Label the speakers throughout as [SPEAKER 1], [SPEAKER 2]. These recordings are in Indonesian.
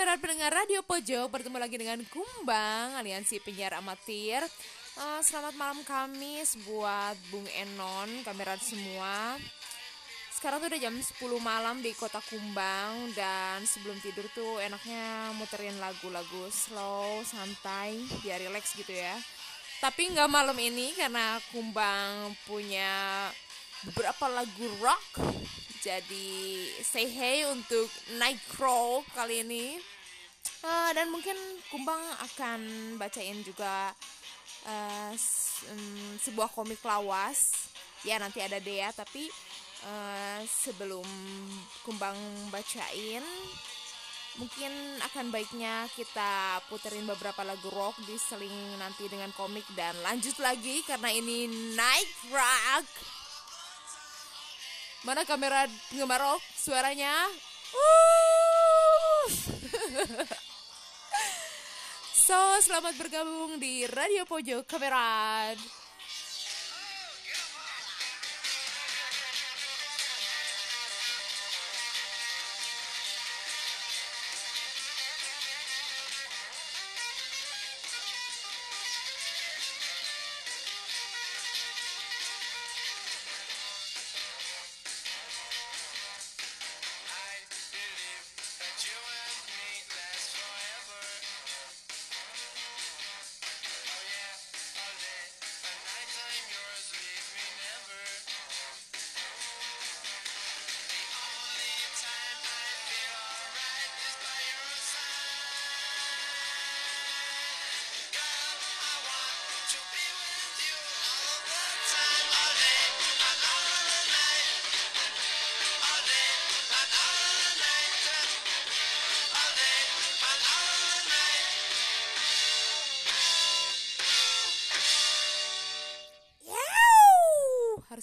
[SPEAKER 1] kamera pendengar Radio Pojok Bertemu lagi dengan Kumbang Aliansi Penyiar Amatir. Uh, Selamat malam Kamis buat Bung Enon Kamera semua. Sekarang tuh udah jam 10 malam di kota Kumbang Dan sebelum tidur tuh enaknya muterin lagu-lagu slow, santai Biar relax gitu ya. Tapi nggak malam ini karena Kumbang punya beberapa lagu rock jadi say hey untuk Nightcrawl kali ini. Uh, dan mungkin Kumbang akan bacain juga uh, um, sebuah komik lawas. Ya nanti ada Dea tapi uh, sebelum Kumbang bacain mungkin akan baiknya kita puterin beberapa lagu rock di seling nanti dengan komik dan lanjut lagi karena ini night rock Mana kamera penggemar rock suaranya? So, selamat bergabung di Radio Pojok Kamera.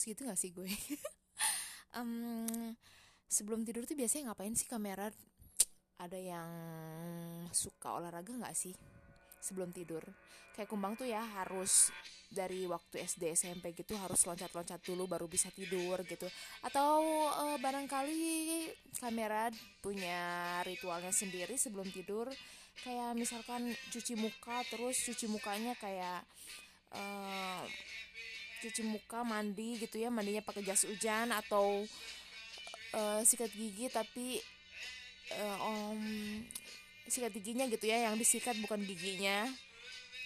[SPEAKER 1] Gitu gak sih gue? Um, sebelum tidur tuh biasanya ngapain sih kamera ada yang suka olahraga nggak sih sebelum tidur? Kayak kumbang tuh ya harus dari waktu SD SMP gitu harus loncat-loncat dulu baru bisa tidur gitu. Atau uh, barangkali kamera punya ritualnya sendiri sebelum tidur. Kayak misalkan cuci muka terus cuci mukanya kayak uh, cuci muka mandi gitu ya mandinya pakai jas hujan atau uh, sikat gigi tapi uh, um, sikat giginya gitu ya yang disikat bukan giginya.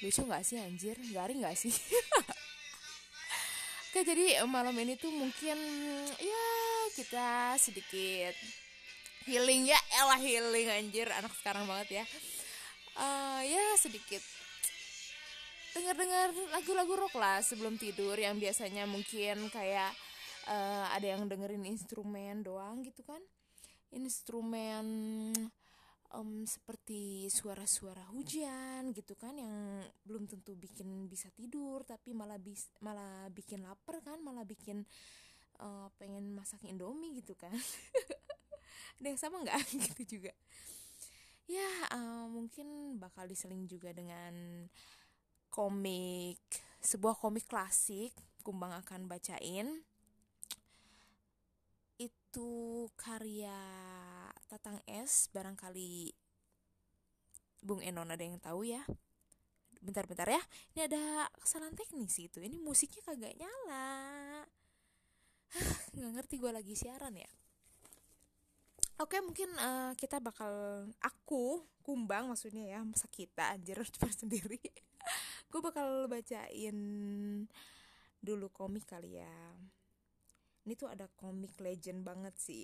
[SPEAKER 1] Lucu nggak sih anjir? Garing nggak sih? Oke jadi malam ini tuh mungkin ya kita sedikit healing ya. Elah healing anjir. Anak sekarang banget ya. Uh, ya sedikit dengar-dengar lagu-lagu rock lah sebelum tidur yang biasanya mungkin kayak uh, ada yang dengerin instrumen doang gitu kan. Instrumen um, seperti suara-suara hujan gitu kan yang belum tentu bikin bisa tidur tapi malah bis malah bikin lapar kan malah bikin uh, pengen masak indomie gitu kan. Ada yang sama nggak? Gitu juga. Ya uh, mungkin bakal diseling juga dengan komik sebuah komik klasik Kumbang akan bacain. Itu karya Tatang S barangkali Bung Enon ada yang tahu ya. Bentar-bentar ya ini ada kesalahan teknis itu ini musiknya kagak nyala. Nggak ngerti gue lagi siaran ya. Oke mungkin uh, kita bakal aku kumbang maksudnya ya masa kita anjir sendiri gue bakal bacain dulu komik kali ya. Ini tuh ada komik legend banget sih.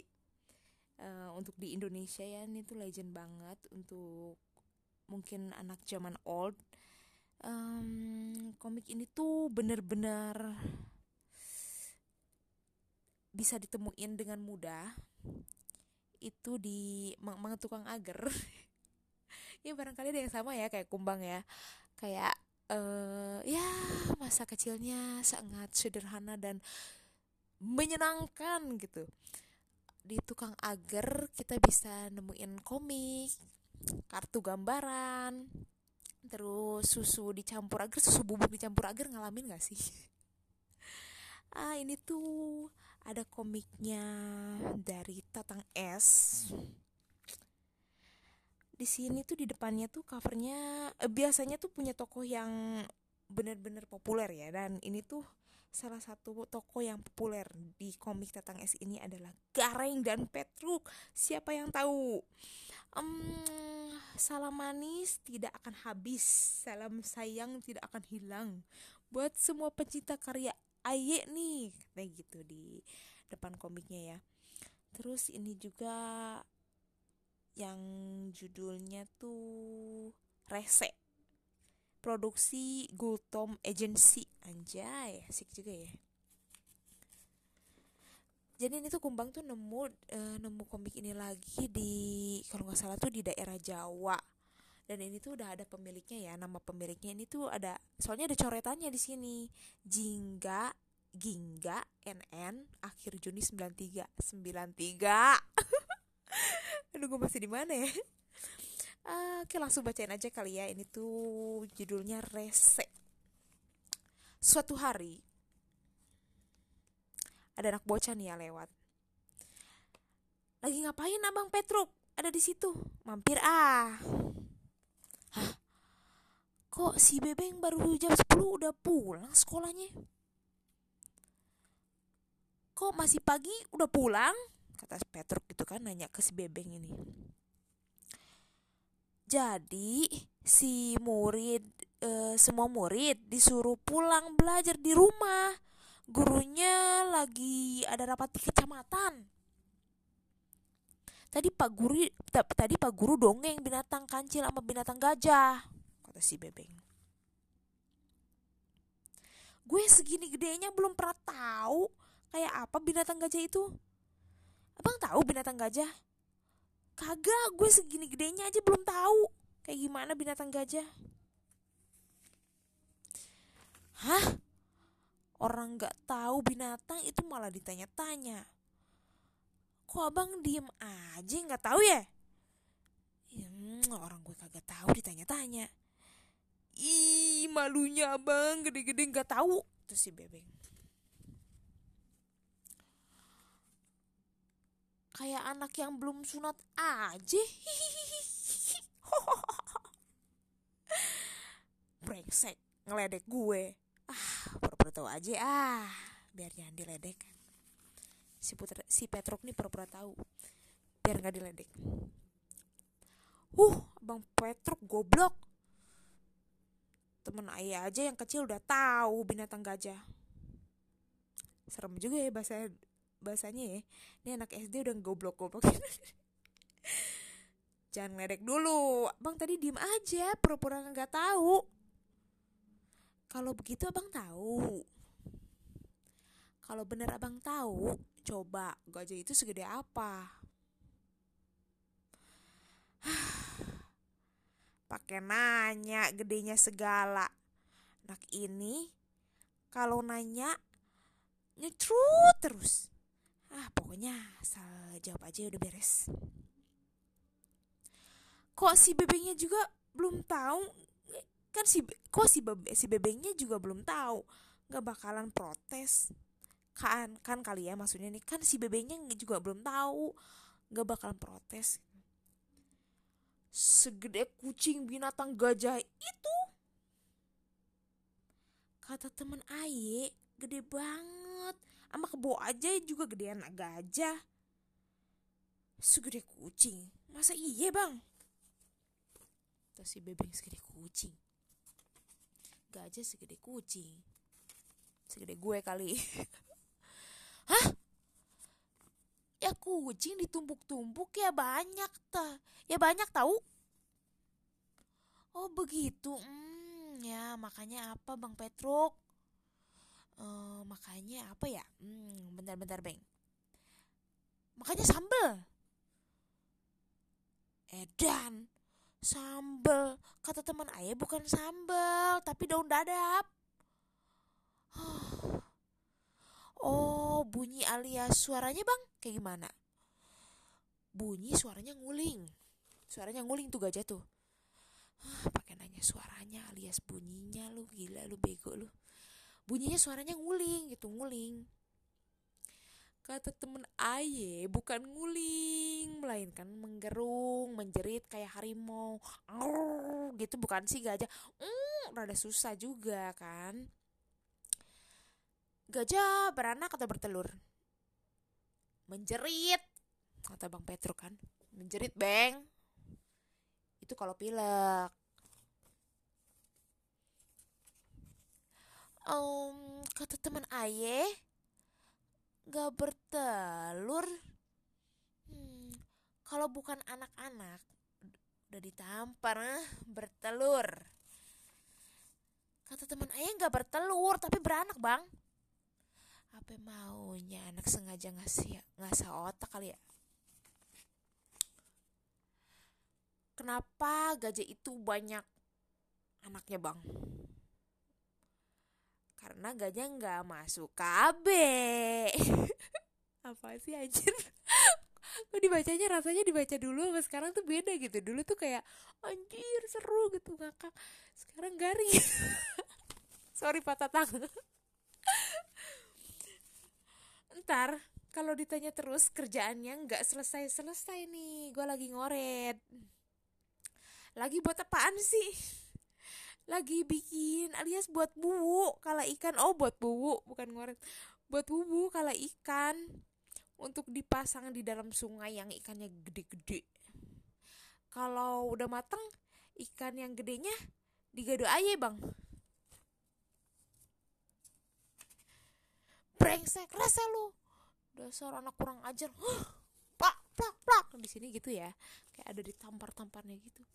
[SPEAKER 1] Uh, untuk di Indonesia ya ini tuh legend banget untuk mungkin anak zaman old. Um, komik ini tuh bener-bener bisa ditemuin dengan mudah. Itu di mang, mang tukang agar ya barangkali ada yang sama ya kayak kumbang ya. Kayak uh, ya masa kecilnya sangat sederhana dan menyenangkan gitu. Di tukang agar kita bisa nemuin komik kartu gambaran terus susu dicampur agar susu bubuk dicampur agar ngalamin gak sih? Ah ini tuh ada komiknya dari Tatang S di sini tuh di depannya tuh covernya eh, biasanya tuh punya toko yang bener-bener populer ya dan ini tuh salah satu toko yang populer di komik Tatang Es ini adalah Gareng dan Petruk. Siapa yang tahu? Um, salam manis tidak akan habis, salam sayang tidak akan hilang. Buat semua pencinta karya Aye nih, kayak gitu di depan komiknya ya. Terus ini juga yang judulnya tuh Rese. Produksi Gultom Agency. Anjay asik juga ya. Jadi ini tuh Kumbang tuh nemu uh, nemu komik ini lagi di kalau nggak salah tuh di daerah Jawa. Dan ini tuh udah ada pemiliknya ya nama pemiliknya ini tuh ada soalnya ada coretannya di sini. Jingga Gingga NN akhir Juni 93 93 aduh gue masih di mana ya? Uh, oke langsung bacain aja kali ya. Ini tuh judulnya rese. Suatu hari ada anak bocah nih ya lewat. Lagi ngapain abang Petruk ada di situ. Mampir ah. Hah? Kok si bebeng baru jam 10 udah pulang sekolahnya? Kok masih pagi udah pulang kata Petruk gitu kan nanya ke si bebeng ini jadi si murid e, semua murid disuruh pulang belajar di rumah. Gurunya lagi ada rapat di kecamatan. Tadi Pak Guru tadi Pak Guru dongeng binatang kancil sama binatang gajah, kata si Bebeng. Gue segini gedenya belum pernah tahu kayak apa binatang gajah itu. Abang tahu binatang gajah? Kagak, gue segini gedenya aja belum tahu kayak gimana binatang gajah. Hah? Orang nggak tahu binatang itu malah ditanya-tanya. Kok abang diem aja nggak tahu ya? Hmm, orang gue kagak tahu ditanya-tanya. Ih, malunya abang gede-gede nggak tahu. Terus si bebeng. Kayak anak yang belum sunat aja. Brengsek ngeledek gue. Ah pura-pura tahu aja ah. Biar jangan diledek. Si putra si Petruk nih pura-pura tahu. Biar nggak diledek. Uh bang Petruk goblok. Temen ayah aja yang kecil udah tahu binatang gajah. Serem juga ya bahasa bahasanya ya ini anak SD udah goblok-goblok jangan ngeledek dulu. Bang tadi diem aja pura-pura nggak tahu. Kalau begitu abang tahu. Kalau bener abang tahu coba gajah itu segede apa? Pakai nanya gedenya segala. Anak ini kalau nanya nyecrut terus ah pokoknya asal jawab aja udah beres. Kok si bebengnya juga belum tahu? Kan si kok si bebe, si bebengnya juga belum tahu? Nggak bakalan protes. Kan kan kali ya maksudnya nih kan si bebengnya juga belum tahu. Nggak bakalan protes. Segede kucing binatang gajah itu. Kata temen Aye gede banget sama kebo aja juga gedean gajah. Segede kucing. Masa iya bang? Terus si bebeng segede kucing. Gajah segede kucing. Segede gue kali. Hah? Ya kucing ditumpuk-tumpuk ya banyak ta. Ya banyak tahu oh begitu. Hmm ya makanya apa bang Petruk uh, makanya apa ya? Hmm, bentar-bentar beng. Makanya sambel. Edan sambel. Kata teman ayah bukan sambel tapi daun dadap. Oh bunyi alias suaranya bang? Kayak gimana? Bunyi suaranya nguling. Suaranya nguling tuh gajah tuh. Pakai nanya suaranya alias bunyinya lu gila lu bego lu bunyinya suaranya nguling gitu nguling. Kata temen aye bukan nguling melainkan menggerung menjerit kayak harimau. Arr, gitu bukan sih gajah mm, rada susah juga kan. Gajah beranak atau bertelur. Menjerit kata bang Petro kan. Menjerit beng. Itu kalau pilek um, kata teman ayah gak bertelur. Hmm, kalau bukan anak-anak udah ditampar eh, bertelur. Kata teman ayah gak bertelur tapi beranak bang. Apa maunya anak sengaja ngasih ngasah otak kali ya? Kenapa gajah itu banyak anaknya bang karena gajah nggak masuk KB apa sih anjir? Kok dibacanya rasanya dibaca dulu sama sekarang tuh beda gitu. Dulu tuh kayak anjir seru gitu ngakak. Sekarang garing. Sorry patah tangan. Ntar kalau ditanya terus kerjaannya nggak selesai selesai nih. Gue lagi ngoret. Lagi buat apaan sih lagi bikin alias buat bubu kala ikan. Oh buat bubu bukan ngoret buat bubu kala ikan. Untuk dipasang di dalam sungai yang ikannya gede-gede. Kalau udah mateng ikan yang gedenya digado aja bang. Brengsek rese lu. Dasar anak kurang ajar. Plak plak plak. Di sini gitu ya. Kayak ada ditampar-tamparnya gitu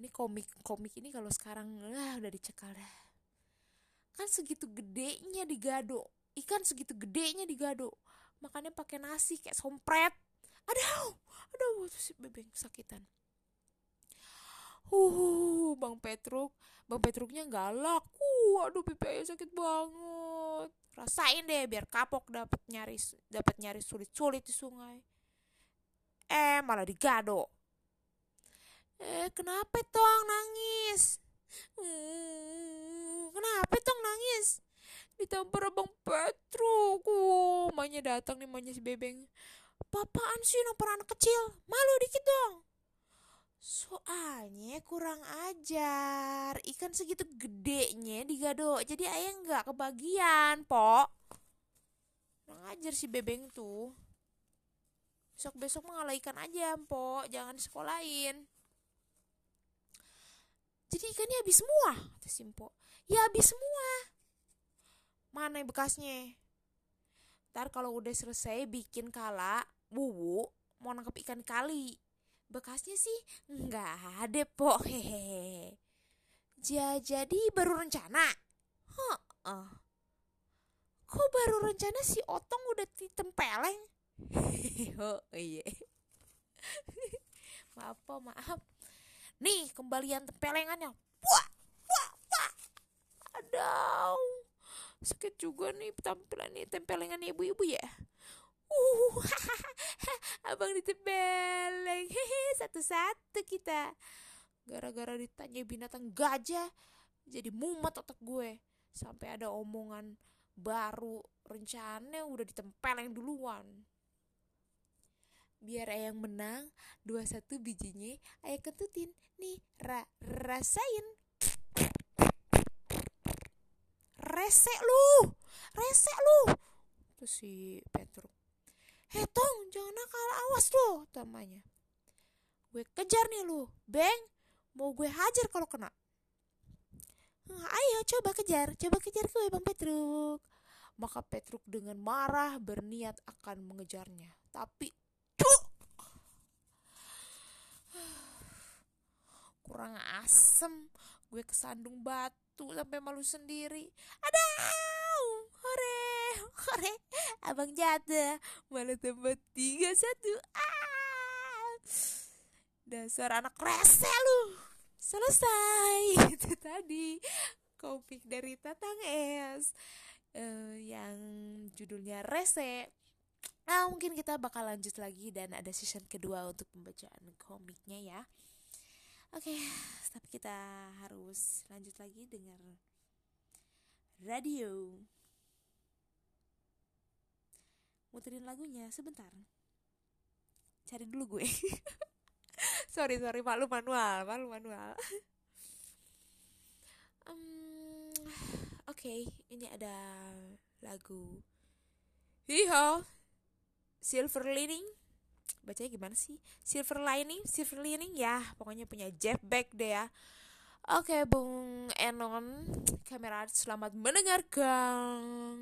[SPEAKER 1] ini komik komik ini kalau sekarang lah udah dicekal dah. Kan segitu gedenya digado. Ikan segitu gedenya digado. Makannya pakai nasi kayak sompret. Aduh aduh si bebek sakitan uh bang Petruk. Bang Petruknya galak. Uh aduh pipi sakit banget. Rasain deh biar kapok dapat nyaris dapat nyaris sulit-sulit di sungai. Eh malah digado Eh, kenapa tong nangis? Hmm, kenapa tong nangis? Ditampar abang Petruk. Uh, mamanya datang nih, mamanya si Bebeng. Papaan sih nampar anak kecil? Malu dikit dong. Soalnya kurang ajar. Ikan segitu gedenya digado. Jadi ayah nggak kebagian, pok. Kurang ajar si Bebeng tuh. Besok-besok mengalah ikan aja, pok. Jangan sekolahin jadi ikannya habis semua kata Simpo ya habis semua. Mana bekasnya? Ntar kalau udah selesai bikin kala bubu mau nangkep ikan kali. Bekasnya sih nggak ada po. Hehehe. Jadi baru rencana? Huh, uh. kok baru rencana si otong udah ditempeleng? Oh iya. Maaf po maaf Nih kembalian tempelengannya. Wah, wah, wah. Aduh. Sakit juga nih tampilan nih tempelengan ibu-ibu ya. Uh, abang ditempeleng. Satu-satu kita. Gara-gara ditanya binatang gajah, jadi mumet otak gue. Sampai ada omongan baru rencana udah ditempeleng duluan biar ayang menang dua satu bijinya ayah kentutin. Nih ra rasain. Rese lu rese lu. Terus si Petruk hei tong jangan nakal awas tuh tamanya gue kejar nih lu beng. Mau gue hajar kalau kena. Ayo coba kejar coba kejar gue bang Petruk. Maka Petruk dengan marah berniat akan mengejarnya. Tapi kurang asem gue kesandung batu sampai malu sendiri. Aduh hore hore abang jatuh. Malah tempat tiga satu ah. Dasar anak rese lu. Selesai. Itu tadi komik dari Tatang Es uh, yang judulnya Rese. Nah mungkin kita bakal lanjut lagi dan ada season kedua untuk pembacaan komiknya ya Oke, okay, tapi kita harus lanjut lagi dengar radio.
[SPEAKER 2] muterin lagunya sebentar. Cari dulu gue. Sorry sorry malu manual malu manual. Um, oke okay, ini ada lagu Hiho Silver Lining bacanya gimana sih Silver Lining Silver Lining ya pokoknya punya Jeff Beck deh ya Oke, Bung Enon, kamera selamat mendengarkan.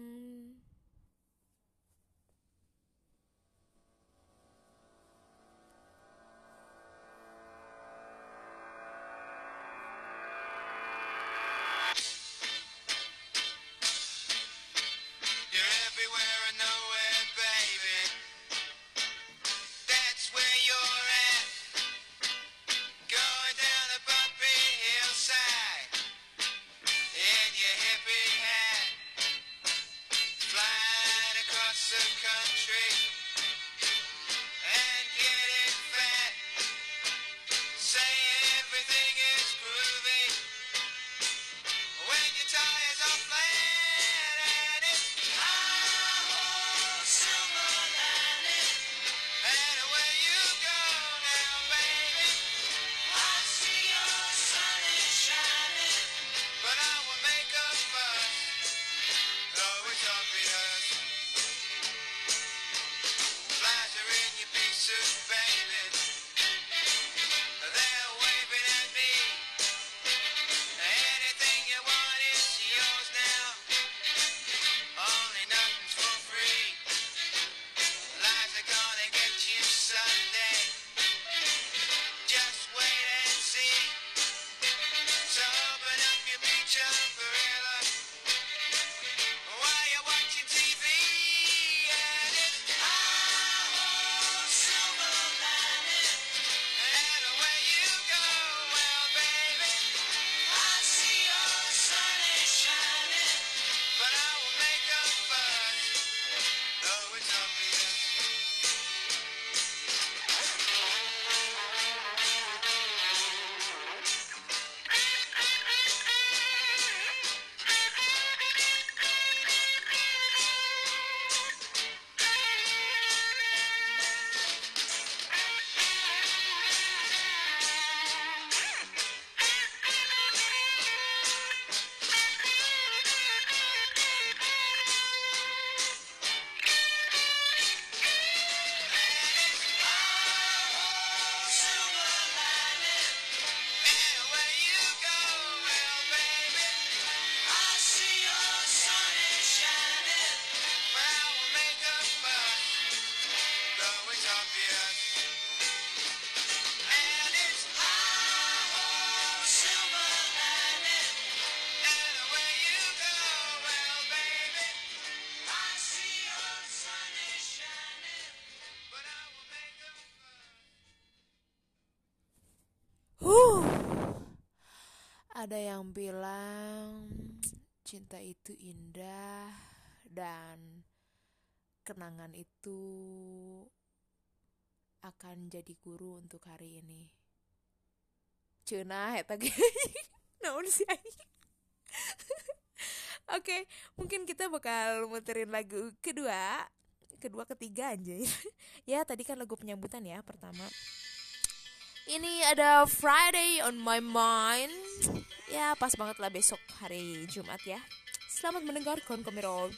[SPEAKER 2] Kenangan itu akan jadi guru untuk hari ini. Cuna eta naon sih Oke, mungkin kita bakal muterin lagu kedua, kedua ketiga aja ya. tadi kan lagu penyambutan ya pertama. Ini ada Friday on my mind. Ya, pas banget lah besok hari Jumat ya. Selamat mendengarkan Komirol.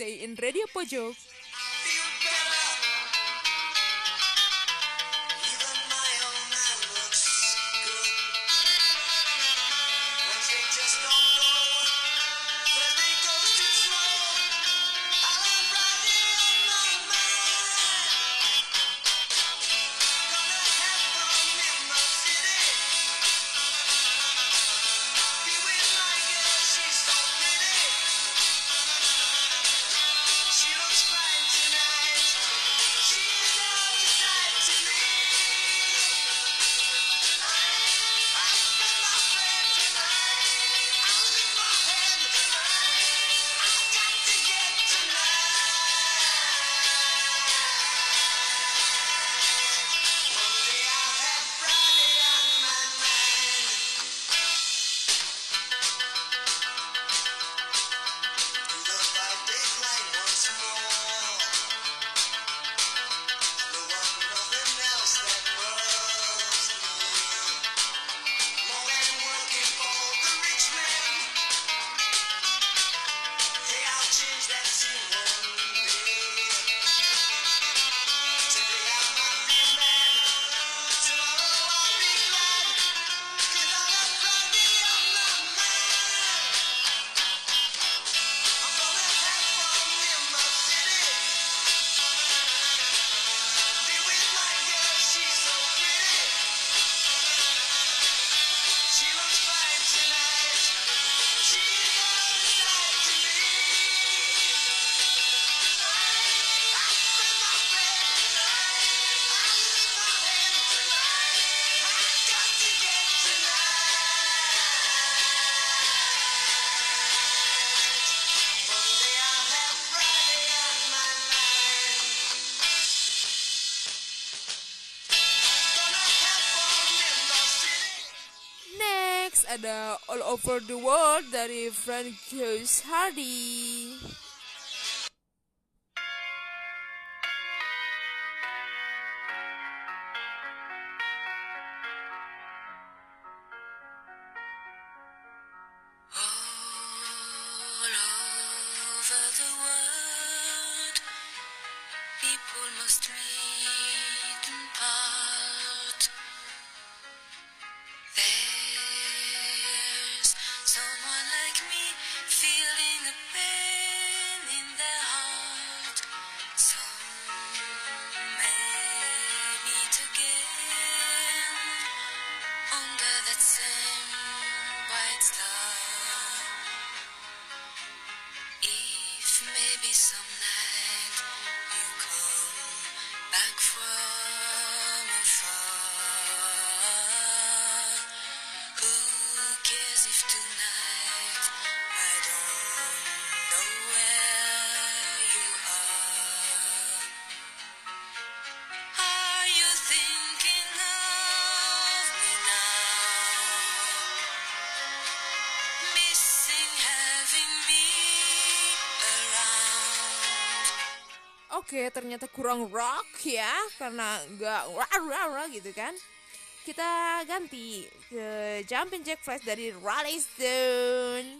[SPEAKER 2] Stay in Radio Pojok.
[SPEAKER 3] Ada uh, All Over the World dari Frankios Hardy. Oke, ternyata kurang rock ya, karena nggak wah wah wah gitu kan. Kita ganti ke Jumping Jack Flash dari Rolling Stone.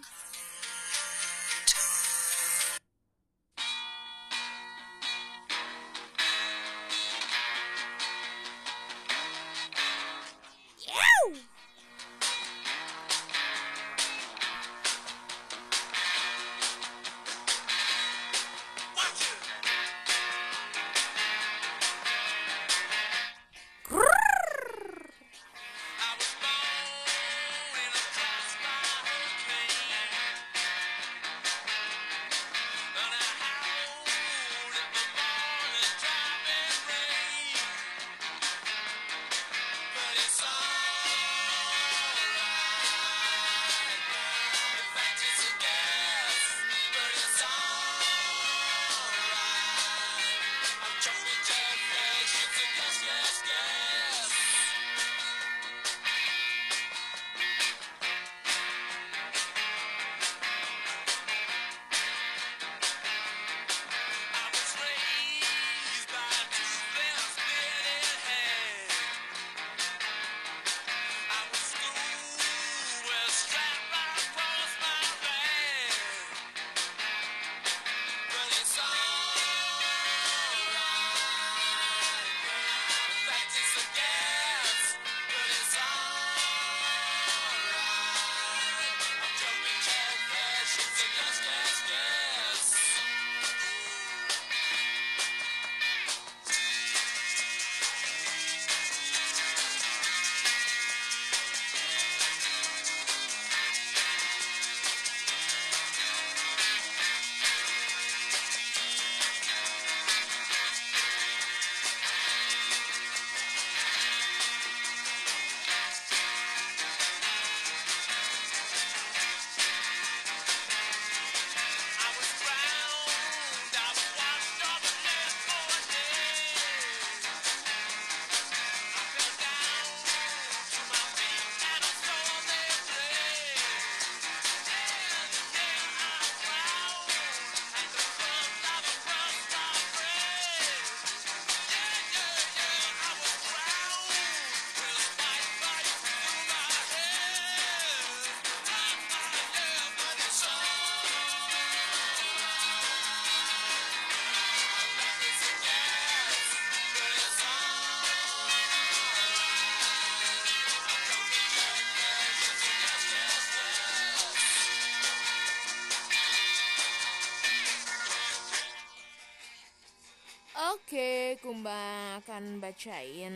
[SPEAKER 3] Akan bacain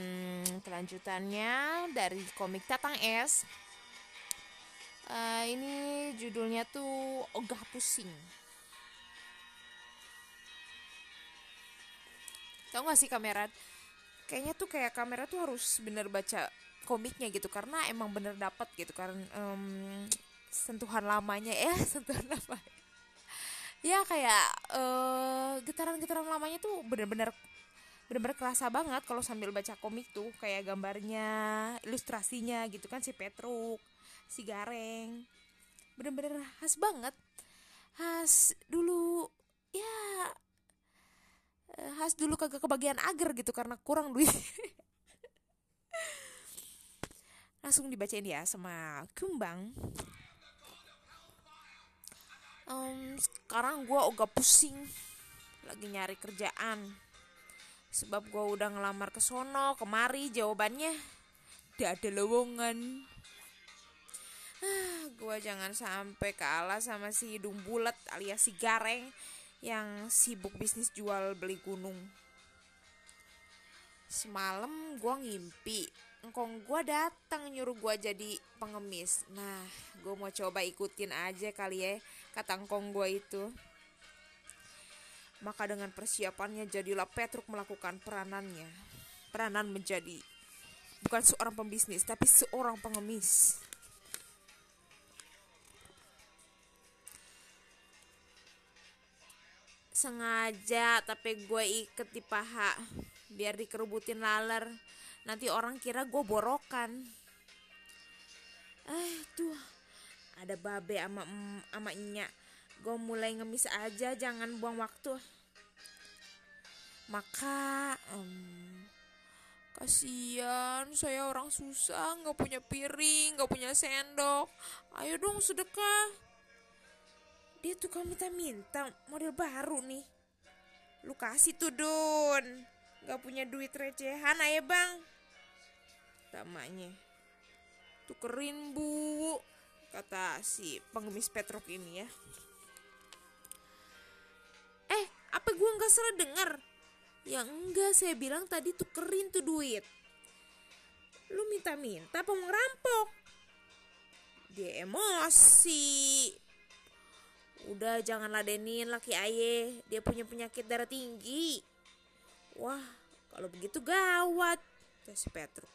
[SPEAKER 3] kelanjutannya dari komik Tatang S. Uh, ini judulnya tuh Ogah Pusing. Tahu gak sih kamera? Kayaknya tuh kayak kamera tuh harus bener baca komiknya gitu karena emang bener dapat gitu karena um, sentuhan lamanya ya sentuhan lamanya ya kayak uh, getaran-getaran lamanya tuh bener-bener bener-bener kerasa banget kalau sambil baca komik tuh kayak gambarnya ilustrasinya gitu kan si Petruk
[SPEAKER 1] si Gareng. Bener-bener khas banget. Khas dulu ya eh, khas dulu kagak kebagian agar gitu karena kurang duit. Langsung dibacain ya sama Kumbang. Um, sekarang gue agak pusing lagi nyari kerjaan sebab gue udah ngelamar ke sono kemari jawabannya tidak ada lowongan. Ah, gue jangan sampai kalah sama si hidung bulat alias si gareng yang sibuk bisnis jual beli gunung. Semalam gue ngimpi engkong gue datang nyuruh gue jadi pengemis. Nah gue mau coba ikutin aja kali ya kata engkong gue itu maka dengan persiapannya jadilah Petruk melakukan peranannya. Peranan menjadi bukan seorang pembisnis tapi seorang pengemis. Sengaja tapi gue iket di paha. Biar dikerubutin laler. Nanti orang kira gue borokan. Eh tuh. Ada babe ama ama nyak gue mulai ngemis aja jangan buang waktu. Maka um, kasihan saya orang susah nggak punya piring nggak punya sendok. Ayo dong sedekah. Dia tuh kan minta-minta model baru nih. Lu kasih tuh Dun. Nggak punya duit recehan ayo bang. Tamanya. Tukerin bu. Kata si pengemis Petruk ini ya eh apa gua nggak salah dengar? Ya enggak saya bilang tadi tukerin tuh duit. Lu minta-minta apa mau ngerampok? Dia emosi. Udah jangan ladenin laki aye. Dia punya penyakit darah tinggi. Wah kalau begitu gawat. Si Petruk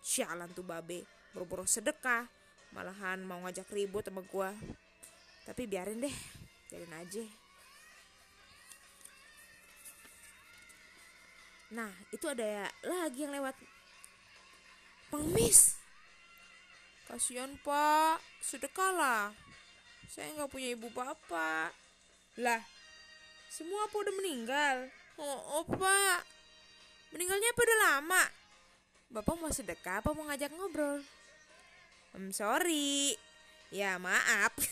[SPEAKER 1] Sialan tuh babe. Boro-boro sedekah. Malahan mau ngajak ribut sama gua. Tapi biarin deh Biarin aja Nah itu ada lagi yang lewat Pengemis Kasian pak Sedekahlah Saya nggak punya ibu bapak Lah Semua apa udah meninggal Oh, oh pak Meninggalnya apa udah lama Bapak mau sedekah apa mau ngajak ngobrol? I'm sorry. Ya maaf.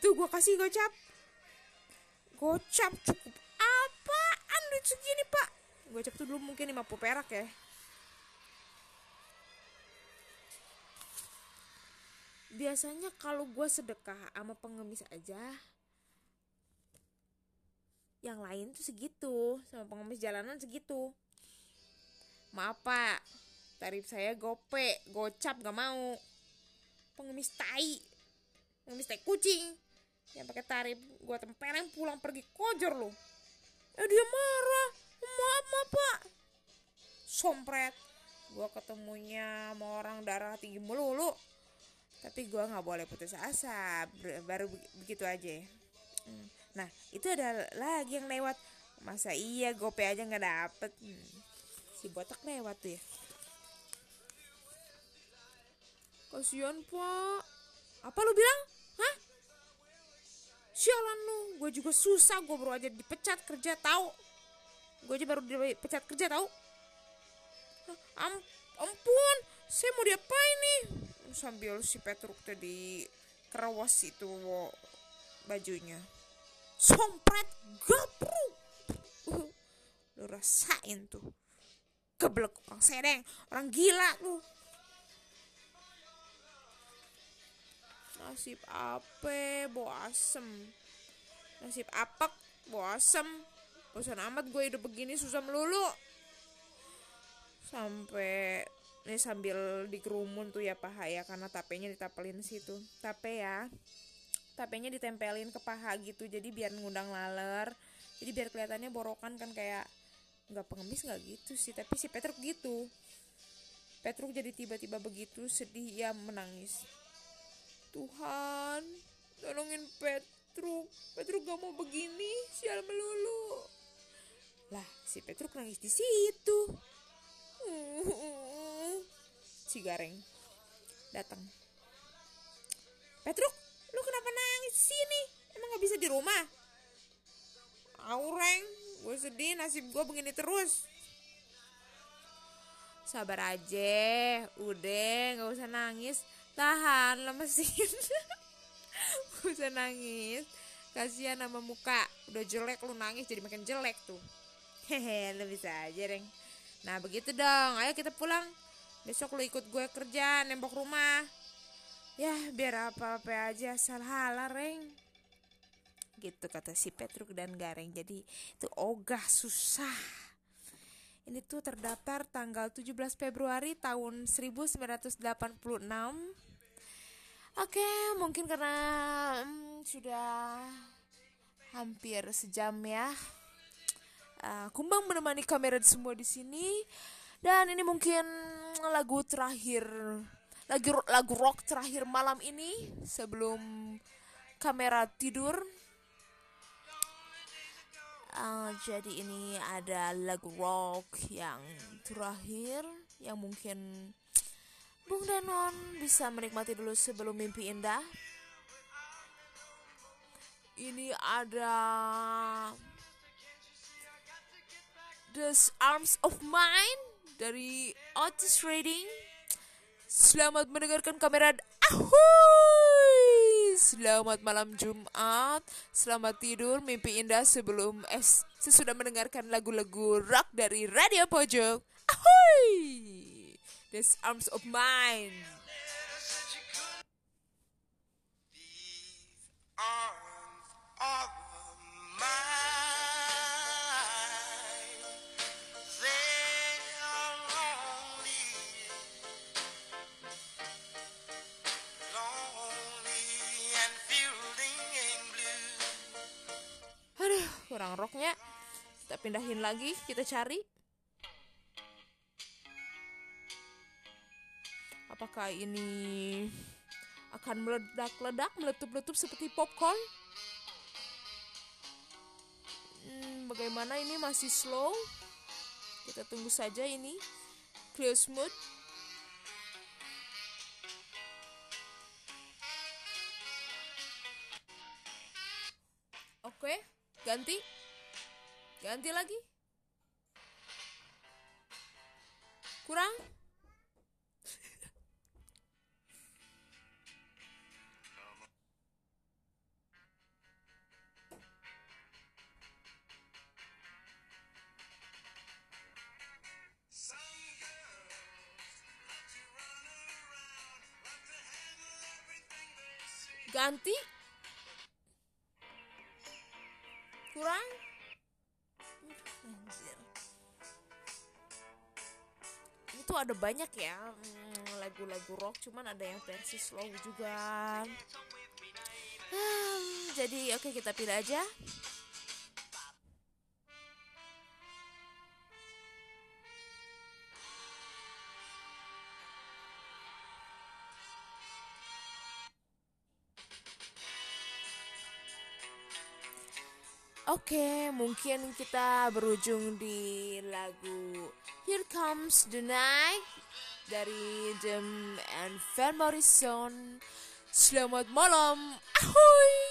[SPEAKER 1] Tuh gue kasih gocap. Gocap cukup apaan duit segini pak? Gocap tuh dulu mungkin 50 perak ya. Biasanya kalau gue sedekah sama pengemis aja, yang lain tuh segitu, sama pengemis jalanan segitu. Maaf pak. Tarif saya gope gocap gak mau. Pengemis tai. Pengemis tai kucing. Yang pakai tarif gua tempeleng pulang pergi kojor lo eh dia marah. Maaf maaf pak. Sompret. Gua ketemunya sama orang darah tinggi melulu. Tapi gua nggak boleh putus asa. Baru begitu aja. Hmm. nah itu ada lagi yang lewat. Masa iya gope aja nggak dapet? Hmm. Si botak lewat tuh ya. Kasihan pak. Apa lu bilang sialan lu. Gue juga susah gue baru aja dipecat kerja tahu gue aja baru dipecat kerja tahu Am ampun saya mau diapain nih? Sambil si Petruk tadi kerawas itu bajunya. Sompret gapru lu rasain tuh. Geblek orang sereng orang gila lu nasib apa bo asem. Nasib apek? Bo asem. Bosan amat gue hidup begini susah melulu. Sampai ini sambil dikerumun tuh ya paha ya karena tapenya ditapelin situ. Tape ya. Tapenya ditempelin ke paha gitu jadi biar ngundang laler. Jadi biar kelihatannya borokan kan kayak nggak pengemis nggak gitu sih tapi si Petruk gitu. Petruk jadi tiba-tiba begitu sedih ya menangis Tuhan tolongin Petruk Petruk gak mau begini sial melulu. Lah si Petruk nangis di situ. Si Gareng datang. Petruk lu kenapa nangis sini? Emang nggak bisa di rumah? Aureng gue sedih nasib gue begini terus. Sabar aja. Udah nggak usah nangis tahan lemesin. Usah nangis. Kasihan sama muka. Udah jelek lu nangis jadi makin jelek tuh. Hehe lu bisa aja reng. Nah begitu dong. Ayo kita pulang. Besok lu ikut gue kerja nembok rumah. Ya biar apa-apa aja salah halah reng. Gitu kata si Petruk dan Gareng. Jadi itu ogah susah. Ini tuh terdaftar tanggal 17 Februari tahun 1986 Oke, mungkin karena hmm, sudah hampir sejam ya. Uh, Kumbang menemani kamera semua di sini dan ini mungkin lagu terakhir lagu lagu rock terakhir malam ini sebelum kamera tidur Uh, jadi ini ada lagu rock yang terakhir yang mungkin Bung Denon bisa menikmati dulu sebelum mimpi indah. Ini ada The Arms of Mine dari Otis Reading. Selamat mendengarkan kamera. Ahuy! Selamat malam Jumat. Selamat tidur, mimpi indah sebelum es sesudah mendengarkan lagu-lagu rock dari Radio Pojok. Ahoy! This arms of mine. kurang roknya kita pindahin lagi kita cari apakah ini akan meledak-ledak meletup-letup seperti popcorn. Hmm, bagaimana ini masih slow? Kita tunggu saja ini. Clear smooth. Oke ganti. Ganti lagi. Kurang ganti? Kurang? Anjir. itu ada banyak ya hmm, lagu-lagu rock cuman ada yang versi slow juga. Hmm, jadi oke okay, kita pilih aja mungkin kita berujung di lagu Here Comes the Night dari Jim and Van Morrison. Selamat malam. Ahoy!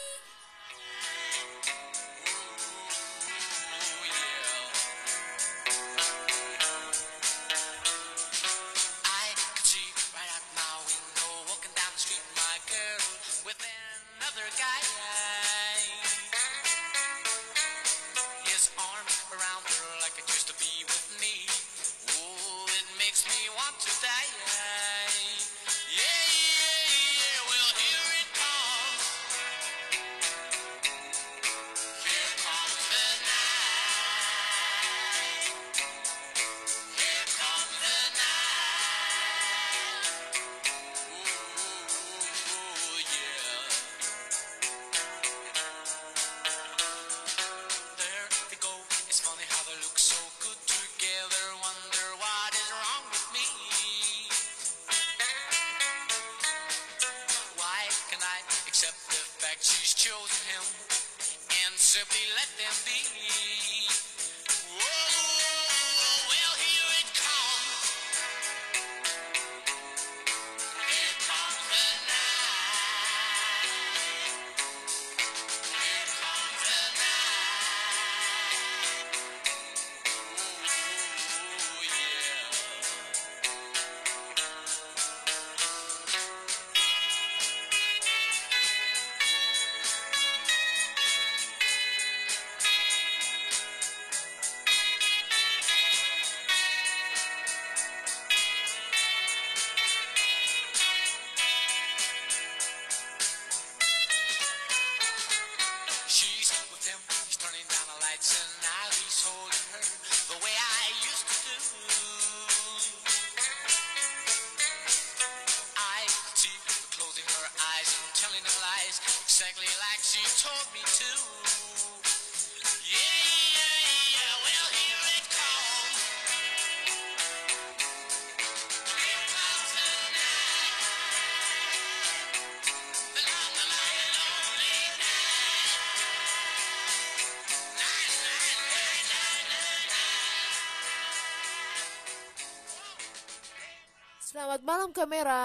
[SPEAKER 1] Selamat malam kamera.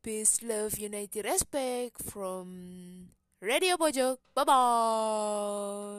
[SPEAKER 1] Peace, love, unity, respect from Radio Pojok. Bye bye.